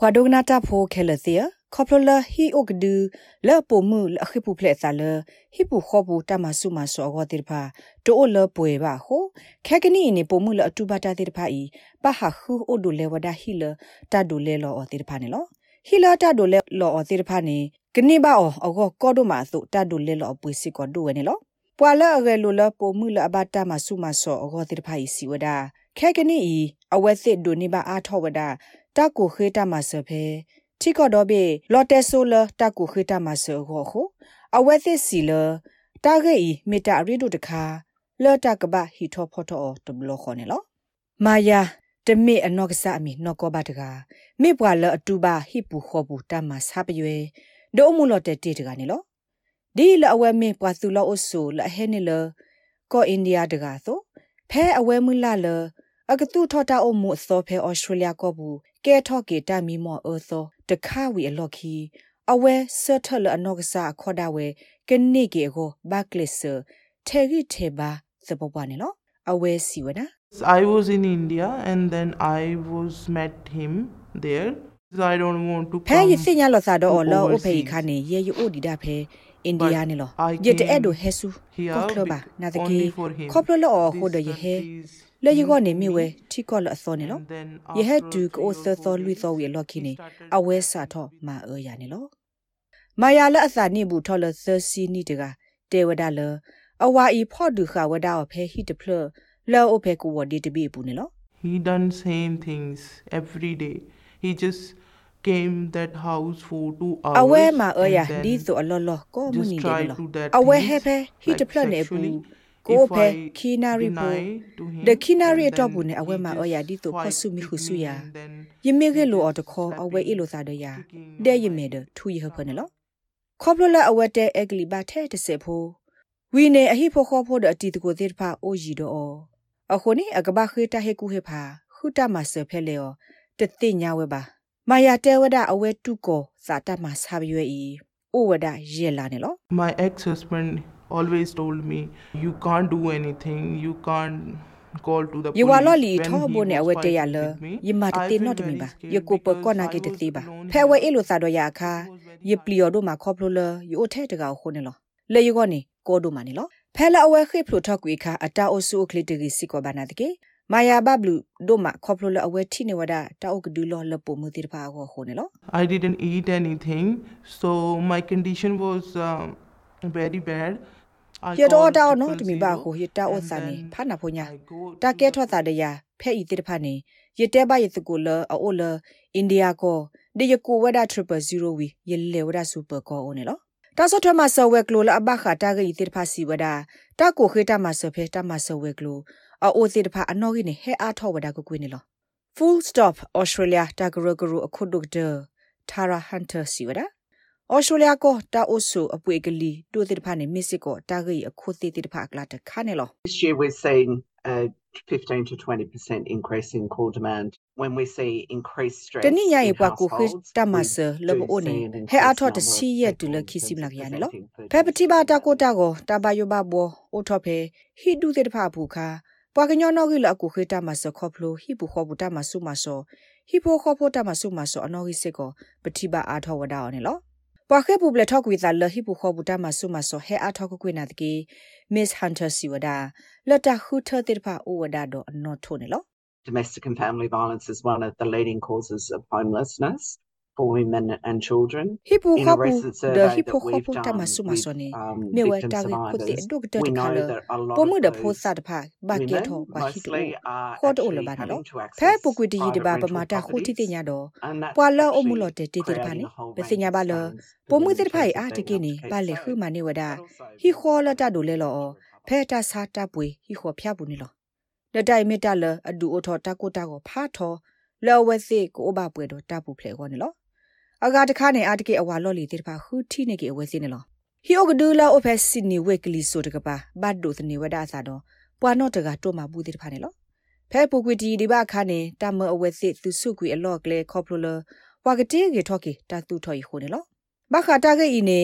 ခွာဒိုဂနာတာဖိုခဲလစီယခေါပလလဟီအိုကဒူလဲပိုမှုလခိပူဖလက်စာလဟီပူခောဘူတမဆုမဆောဂောတိဖာတိုလပွေပါဟိုခဲကနီနေပိုမှုလအတူပါတာတိဖာဤပဟာခူအိုဒူလေဝဒါဟီလတာဒူလေလောအတိဖာနေလောဟီလာတာဒူလေလောအတိဖာနေကနေပါအောအကောကောဒိုမာသုတာဒူလေလောပွေစီကောဒူဝဲနေလောပွာလအရေလိုလပိုမှုလအဘတာမဆုမဆောအကောတိဖာဤစီဝဒါခဲကနီဤအဝဲစစ်ဒူနေပါအားထောဝဒါ တကိုခေတမဆဖဲချိကတော့ဘေလော်တဲဆိုလတကူခိတမဆောခေါခုအဝဲသစ်စီလတာဂေဤမေတာရီဒုတခါလော်တကဘဟီထောဖောထောတဘလခေါနေလောမာယာတမေအနော့ကစားအမီနော့ကောဘတကမေပွာလအတူပါဟိပူခောဘူးတမဆပ်ရွေဒိုမူလော်တဲတေတကနေလောဒီလအဝဲမေပွာသူလောအဆူလဟဲနေလကောအိန္ဒိယတကာသို့ဖဲအဝဲမူလာလအကတူထောတာအမှုအစောဖဲဩစတြေးလျကောဘူး ကဲထော့ကေတမီမောအောသောတခါဝီအလော့ခီအဝဲဆတ်ထလအနော့ကစားခေါ်တာဝဲကနေကေကိုဘက်ကလစ်ဆာထေဂီထေဘာစပပနေလောအဝဲစီဝနာ I was in India and then I was met him there so I don't want to ဖဲရစညာလောစာတော့လောအဖေခါနေရေယိုဒီဒါဖဲအိန္ဒိယနေလောယတဲ့အဲ့ဒိုဟဲဆူကောကလဘာနာတကေခေါပလလောဟိုဒယဟဲ လေယကောနေမြဝဲထိကောလအစောနေလောယဟတူကိုသသောလူသောဝေလော်ခိနေအဝဲစာထောမာအောရနေလောမာယာလအစာနေဘူးထောလသစီနီတကတေဝဒလအဝါဤဖော့ဒူခဝဒါအဖဲဟိတဖလလောအဖဲကိုဝဒီတဘီပူနေလော he done same things every day he just came that house for 2 hours အဝဲမှာအောရဒီဆိုအလောလောကိုမနီတယ်လောအဝဲဟဲဖဲဟိတဖလနေဘူး ကိုဖဲခီနာရီပိုဒခီနာရီတော့ဘူးနဲ့အဝဲမှာအရာဒီတော့ဖဆုမီခုဆုယာယမေခဲလိုအော်တခေါ်အဝဲအလိုစားတဲ့ယာတဲ့ယမေတဲ့ထူရဟဖနေလောခေါပလလအဝဲတဲ့အဂလီဘာထဲတစေဖိုးဝီနေအဟိဖို့ခေါ်ဖို့တဲ့အတီတကိုသေးတဖာအိုဂျီတော့အခုနေအကဘာခေတာဟေကူဟေဖာခုတမဆဖဲလေောတတိညာဝဲပါမာယာတဲဝဒအဝဲတုကိုစာတမဆာရွေဤဩဝဒရေလာနေလော my ex husband always told me you can't do anything you can't call to the you wa lo li tho bo ne awe te ya lo yi ma te no de mi ba ye ko pe ko na ke te ti ba phe we e lo sa do ya kha ye pli yo do ma kho plo lo yo the de ga ho ne lo le yo go ni ko do ma ni lo phe la awe khi plo tho kwi kha ata o su o kle te gi si ko ba na de ke မာယာဘဘလူဒိုမခေါပလိုလအဝဲထိနေဝဒတာအုတ်ကဒူလောလပမှုတိတပါဟောခုန်နော် I didn't eat anything so my condition was uh, very bad ရတော့တောင်းနော်တမီပါကိုရတာဩစာနေဖာနာဖိုညာတာကဲထွက်တာတရဖဲ့ဤတိတဖာနေရတဲပါရတကူလအိုလအိန္ဒိယကိုဒီယကူဝဒ300ဝီရလေဝဒစူပါကောအိုနေလောတာဆော့ထမဆဝဲကလိုလအဘခတာဂီတိတဖာစီဝဒတာကိုခေတမဆဖဲတမဆဝဲကလိုအိုတိတဖာအနော်ကြီးနေဟဲအားထောဝဒကိုကွေးနေလော full stop australia တာဂရဂရအခုဒုတ်ဒ Tara Hunter စီ ဝဒါဩစတြေးလျကိုတာအိုဆူအပွေကလီတိုတိတဖာနေမစ်စစ်ကိုတာဂီအခုတိတိတဖာကလာတခါနေလော This year we're seeing a 15 to 20% increase in call demand when we see increased stress တနည်းရရပွားကိုခတမဆလဘအိုနေဟဲအထော့တစီရတူလခိစီမလာရနေလောဖဲပတိပါတာကိုတာကိုတာဘယဘဘောအိုထော့ဖဲဟီဒူတဲ့တဖာဘူးခါပွာကညောနောဂီလအကူခေတမဆခေါဖလိုဟီပူခေါဘူတမဆုမဆောဟီပိုခေါဖိုတမဆုမဆောအနောဂီစစ်ကိုပတိပါအာထောဝဒါအောင်နေလော ပွာခဲပူပလက်ထောက်ကွေသာလဟိပူခောဘူတာမဆုမဆောဟဲအားထောက်ကွေနာတကေ Miss Hunter Siwada လတ်တခုထတဲ့ဖာအိုဝဒါတော့အနော်ထိုးနေလော Domestic and family violence is one of the leading causes of homelessness For women and children. Hipu hapu the hipu hapu tamasu masone me wa ta ge kutte duk de kala pomu de pho sa de pha ba ke tho ba hi to ko to lo ba na lo phe pu kwi di de ba ba ma ta khu ti ti nya do pwa lo o mu lo de ti ti de pha ni be si nya ba lo pomu de pha a ti ke ni ba le khu ma ni wa da hi kho lo ta do le lo phe ta sa ta pwe hi kho phya bu ni lo တတိုင်မီတာလအဒူအထောတကုတာကိုဖာထောလောဝဲစီကိုဘပွေတော့တပူဖလေခေါ်နေလော အဂါတခါနေအတကေအဝါလော်လီတေတပါဟူတီနေကေအဝဲစီနေလောဟီအိုဂဒူလာအိုဖက်စီနီဝက်ကလီဆိုတကပါဘတ်ဒိုသနေဝဒါစာတော့ပွာနော့တကတိုမဘူးတေတပါနေလောဖဲပူကွီတီဒီဘခါနေတမအဝဲစီသူစုကွီအလော့ကလေခေါပလိုလာဝါကတေကေထော့ကေတတူထော်ရီခိုနေလောဘခါတာကေအီနေ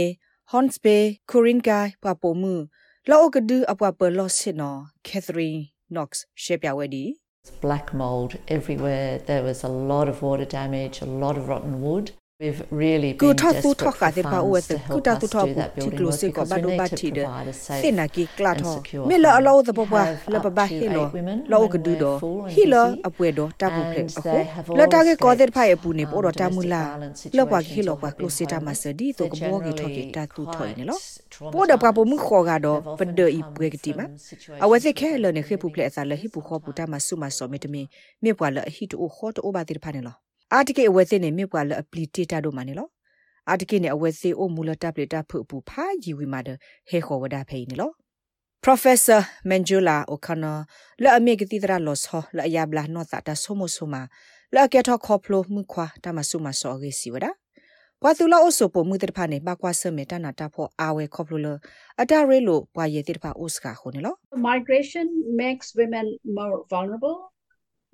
ဟွန်စပေကိုရင်ဂိုင်ပပိုမှုလောအိုဂဒူအပွားပလော့စစ်နော်ကက်သရင်း Knox ရှေ့ပြဝဲဒီ black mold everywhere there was a lot of water damage a lot of rotten wood We've really been ကူထသူ desperate ထ for ခါတဲ့ပါဝ funds တ် to ကူ help တာ us သူထ do ဘူး that တီ building ကလို work စေက because ဘာ we ဒို need ဘာ to တီဒ provide a စ safe င်နာကီကလာထ and secure မေလာအလောသဘဘ We have လဘဘာ up to ဟီလို eight women လော when ကဒူ we're ဒ full and ဟီလာ busy. အပွဲတော့တပုဖလက် And အခု they have လ all တာကေကောတဲ့ escaped, ဖိုင်ပူနေပေါ်တော့ um, တမူလာ domestic violence လောဘကဟီ situations လော or က have ကလို been စီတာမ homeless. စဒီတိုက They're ဘောဂီထော်ကီ generally တာတူထွိုင်းနော် quite ပေါ်တော့ပပမှု traumatised. ခေါ်ကတော့ They've ပ often ဒဤ come ပွဲကတိမ from အဝဲ situations စစ်ခဲ where လ they've နေ been ခေပူဖလက် living အစားလဟိပူ in ခေါ်ပူတာမ homes. ဆုမစောမေတမီမြေပွာလဟိတူခေါ်တိုဘာတိဖာနေလောအာတကေအဝဲစစ်နေမြေပွာလအပလီတေတာတို့မနေလောအာတကေနေအဝဲစစ်အိုမူလတပ်ပလတာဖုပူဖာဂျီဝီမာဒဟေခေါ်ဝဒါဖေးနေလော Professor Manjula O'Connor လာအမေကတိဒရာလောဆောလာယဘလာနောတာတာဆိုမိုဆိုမာလာကေထောခေါပလိုမှုခွာတမဆုမဆောရေစီဝဒါဘွာသူလာအိုဆိုပိုမှုတဲ့ဖာနေဘကွာဆမေတနာတာဖို့အာဝဲခေါပလိုလအတာရဲလိုဘွာရဲ့တဲ့ဖာအိုစကာခုန်လော Migration makes women more vulnerable.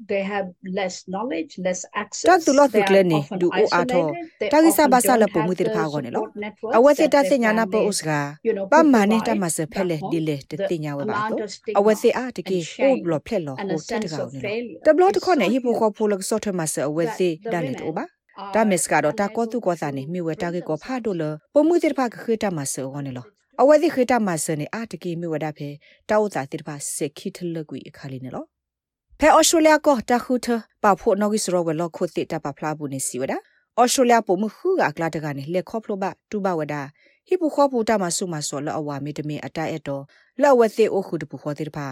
They have less knowledge, less access. Tak tu lo tu They are kleni, often du o ato. isolated. They Tagi sa often basa la don't po have mu tir the pha go ne lo. support networks awe se that ta their se nya na po families, usga you know, ba could ma ne ta provide ma se back phele home. dile te The tinya we ba amount to of stigma awe se a te and ke o shame lo phle lo and ho a te sense ga of ne lo failure ta blo is to ko ne so hi po ko huge pho lo so the ma se awe that se the da le to women ba are da mes ka do ta ko tu ko sa ne unable mi to we ta bring ke ko pha do themselves lo po mu tir pha ka khita ma se go ne lo awe di khita ma se ne a te ke mi we da phe ta o ta tir pha se khi ဖဲဩစတြေးလျကတခုထပဖို့နော်ဂီစရောဝဲလခုတိတပဖလာဘူးနေစီဝဒဩစတြေးလျပုံမှုခုကကလာတကနေလက်ခေါဖလိုဘတူဘဝဒဟိပူခေါပူတမဆုမဆောလအဝါမီတမီအတိုက်အတော်လောဝသိအိုခုတပူခေါတိတပါ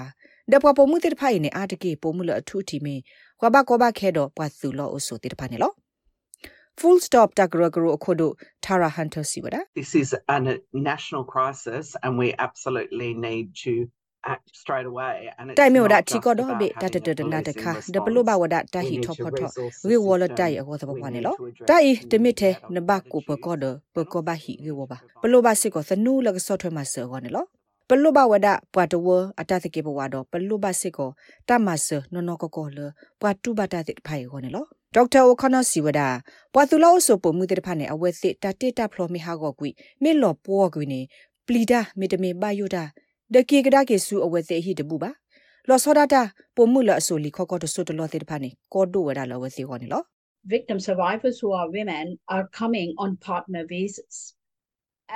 ဒပပုံမှုတိတဖိုင်နေအာတကေပုံမှုလအထုတီမီခွာဘကောဘခဲတော့ပတ်စုလောအဆိုတိတပါနေလော full stop tagragro akhodo tara hunter siwada This is a national crisis, and we absolutely need to act straight away. And it's တိုင်မြို့ဒါ not ချီ just ကောတော့ about ဘေတ having တ a တနာတ policing ခါဒပလိုဘဝဒတာ response. ဟီ We need ထော to ဖထော resource the ဝေဝလ system. တိုင်အကောသဘ We ပွားနေ need လော to address တိုင် the တမီတဲ့ adult နဘကိုပကောဒပကောဘဟီဝေဝပါပလိုဘစစ်ကိုသနူလကဆော့ထွဲမှာဆောနေလောပလုဘဝဒပွားတဝအတသကေဘဝဒပလုဘစစ်ကိုတမဆနနကကောလပွားတူဘတာတဲ့ဖိုင်ကိုနေလောဒေါက်တာအိုခနစီဝဒပွာသူလောဆိုပမှုတဲ့ဖာနေအဝဲစစ်တတိတဖလိုမီဟာကိုကွီမေလောပေါ်ကွီနေပလီဒါမေတမေဘယိုဒါ ဒကေကဒါကေဆူအဝဲစစ်ဟီတဘူးပါလောစောဒတာပမှုလအဆိုလီခောကောတဆုတလောတဲ့ဖာနေကောဒိုဝဒလောဝဲစစ်ကိုနေလော victim survivors who are women are coming on partner visas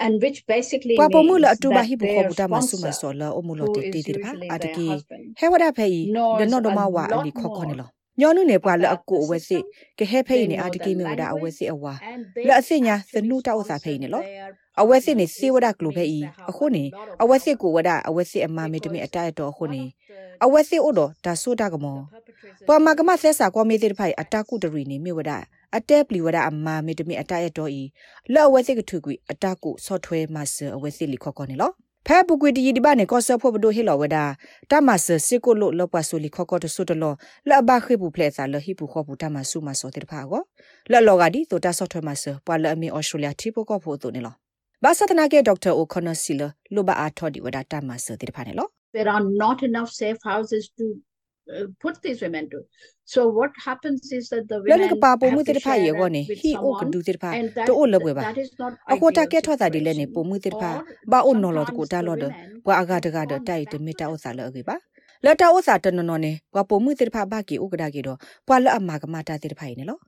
and which basically ပွာပမှုလ means အတူဘာ that ဟိဘခော their ဘူတာမဆုမ sponsor ဆောလအမှုလ who တေ is တေတေပါ usually အတ their ကေ husband ဟဲဝဒဖေး knows ဒနောဒမ a ဝါအ lot လီခောခောနေ more လော ညောနုနေပွာလ about အကို the အဝဲစစ် system ကဟဲဖေး they နေအ know တ the ကေမေဝဒအဝဲ language စစ်အဝါ and လ they အစညာသ actually နုတောက်စာဖေး sponsor နေလော their အဝဲစစ်နေ partner စေဝဒ visas ကလိုဖေး means they have အခုနေ a lot of အဝဲစစ် power ကိုဝဒအဝဲစစ်အမမေတမေ because အတိုက်တော်အခု one နေ of the အဝဲစစ်အိုတော်ဒါဆိုတာကမော the perpetrators ပွာမက is မဆက်စာကောမေတေဖိုင်အတ sex. ကုတရီနေမြေဝဒအတဲပလီဝဒအမမေတမေအတိုက်တော်ဤလောအဝဲစစ်ကထုကွီအတကုဆော့ထွဲမဆအဝဲစစ်လီခောကောနေလော ဖဲပုကွေတီဒီဘာနေကောဆဖို့ဘဒိုဟီလောဝဒတမဆစစ်ကိုလို့လောပဆူလီခောကောတဆုတလောလဘခိပူဖလက်စာလဟိပူခောပူတမဆူမဆောတေဖာကောလောလောကဒီတိုတာဆော့ထွဲမဆပွာလအမီအော်စတြေးလျတီပိုကောဖို့တူနေလောဘာသတနာကေဒေါက်တာအိုကော်နော်စီလလိုဘာအာထော်ဒီဝဒတမဆတေဖာနေလော there are not enough safe houses to uh, put these women to. So what happens is that the လန women ကပါပုံ have မှု to တေဖာ share ယေကော that နေ with ဟီအိုက someone, ဒူတေဖာ and that, တိုလဘွေပါ that is not အကိုတာ ideal ကဲထောတာဒီလဲနေ situation. ပုံမှုတေဖာ Or ဘာအိုနော်လောတကို sometimes တာ the လောဒ women ဘွာအကတကဒ want တိုက်တ that မီတာဥ person စာလောကေပါလတာဥစာတနနော်နေဘွာပုံမှုတေဖာဘာကီဥကဒါကီတော့ဘွာလအမကမတာတေဖာနေလော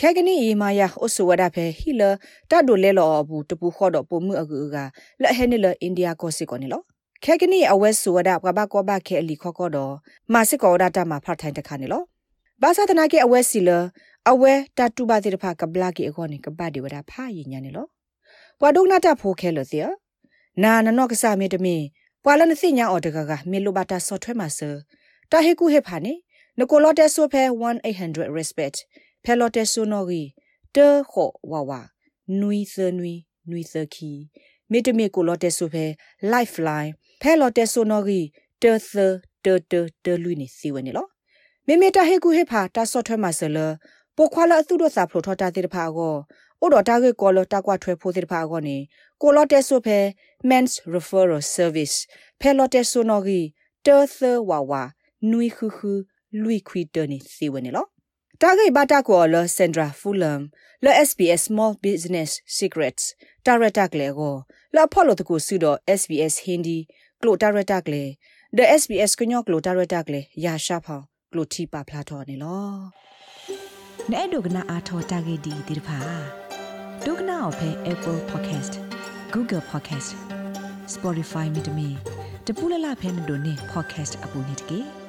ခဲကနီအီမာယာအဆဝဒဖဲဟီလတတ်ဒိုလဲလောဘူးတပူခေါ်တော့ပုံမှုအကူကလက်ဟဲနေလအိန္ဒိယကိုစစ်ကောနေလော ခဲကနီအဝဲဆူဝဒဘဘကောဘခဲအလီခေါ်ကောတော့မာစစ်ကောဒတာမှာဖတ်ထိုင်တခါနေလောဘာသာတနာကေအဝဲစီလအဝဲတတူပါတေတဖာကဘလာကေအခေါနေကပတ်ဒီဝဒဖာယညာနေလောဘွာဒုံနာတာဖိုခဲလို့စီယနာနနော့ကစားမေတမီဘွာလနစိညာအော်တကကမေလိုဘတာဆော့ထွဲမှာဆာတာဟေကူဟေဖာနေနကိုလော့တဲဆိုဖဲ1800 respect ဖဲလော်တဲဆိုနော်ဂီတေခောဝဝနွီသနွီနွီသခီ မေတမီကိုလော့တဲဆိုဖဲ lifeline ဖဲလော်တဲဆိုနော်ဂီတေသတေတေတေလူနီစီဝနေလောမေမေတာဟေကူဟေဖာတာဆော့ထွဲမှာဆလပိုခွာလာအသူတို့စာဖလိုထောတာတေတဖာကိုအိုတော်တာကေကောလတာကွာထွဲဖိုတေတဖာကိုနေကိုလော့တဲဆိုဖဲ men's referral service ဖဲလော်တဲဆိုနော်ဂီတေသဝဝနွီခူခူလွီခွီတနီစီဝနေလော တာဂိဘတာကောလစန်ဒရာဖူလမ်လ SBS Small Business Secrets တာရတာကလေကိုလဖော်လို့တကူစုတော့ SBS Hindi ကလိုတာရတာကလေ the SBS ကညောကလိုတာရတာကလေရာရှာဖောင်ကလိုတီပါဖလာတော်နေလောနဲ့ဒုကနာအာထောတာဂေဒီဒီဖာဒုကနာအဖဲ Apple Podcast Google Podcast Spotify မြေတမီတပူလလဖဲမတို့နေ podcast အပူနေတကေ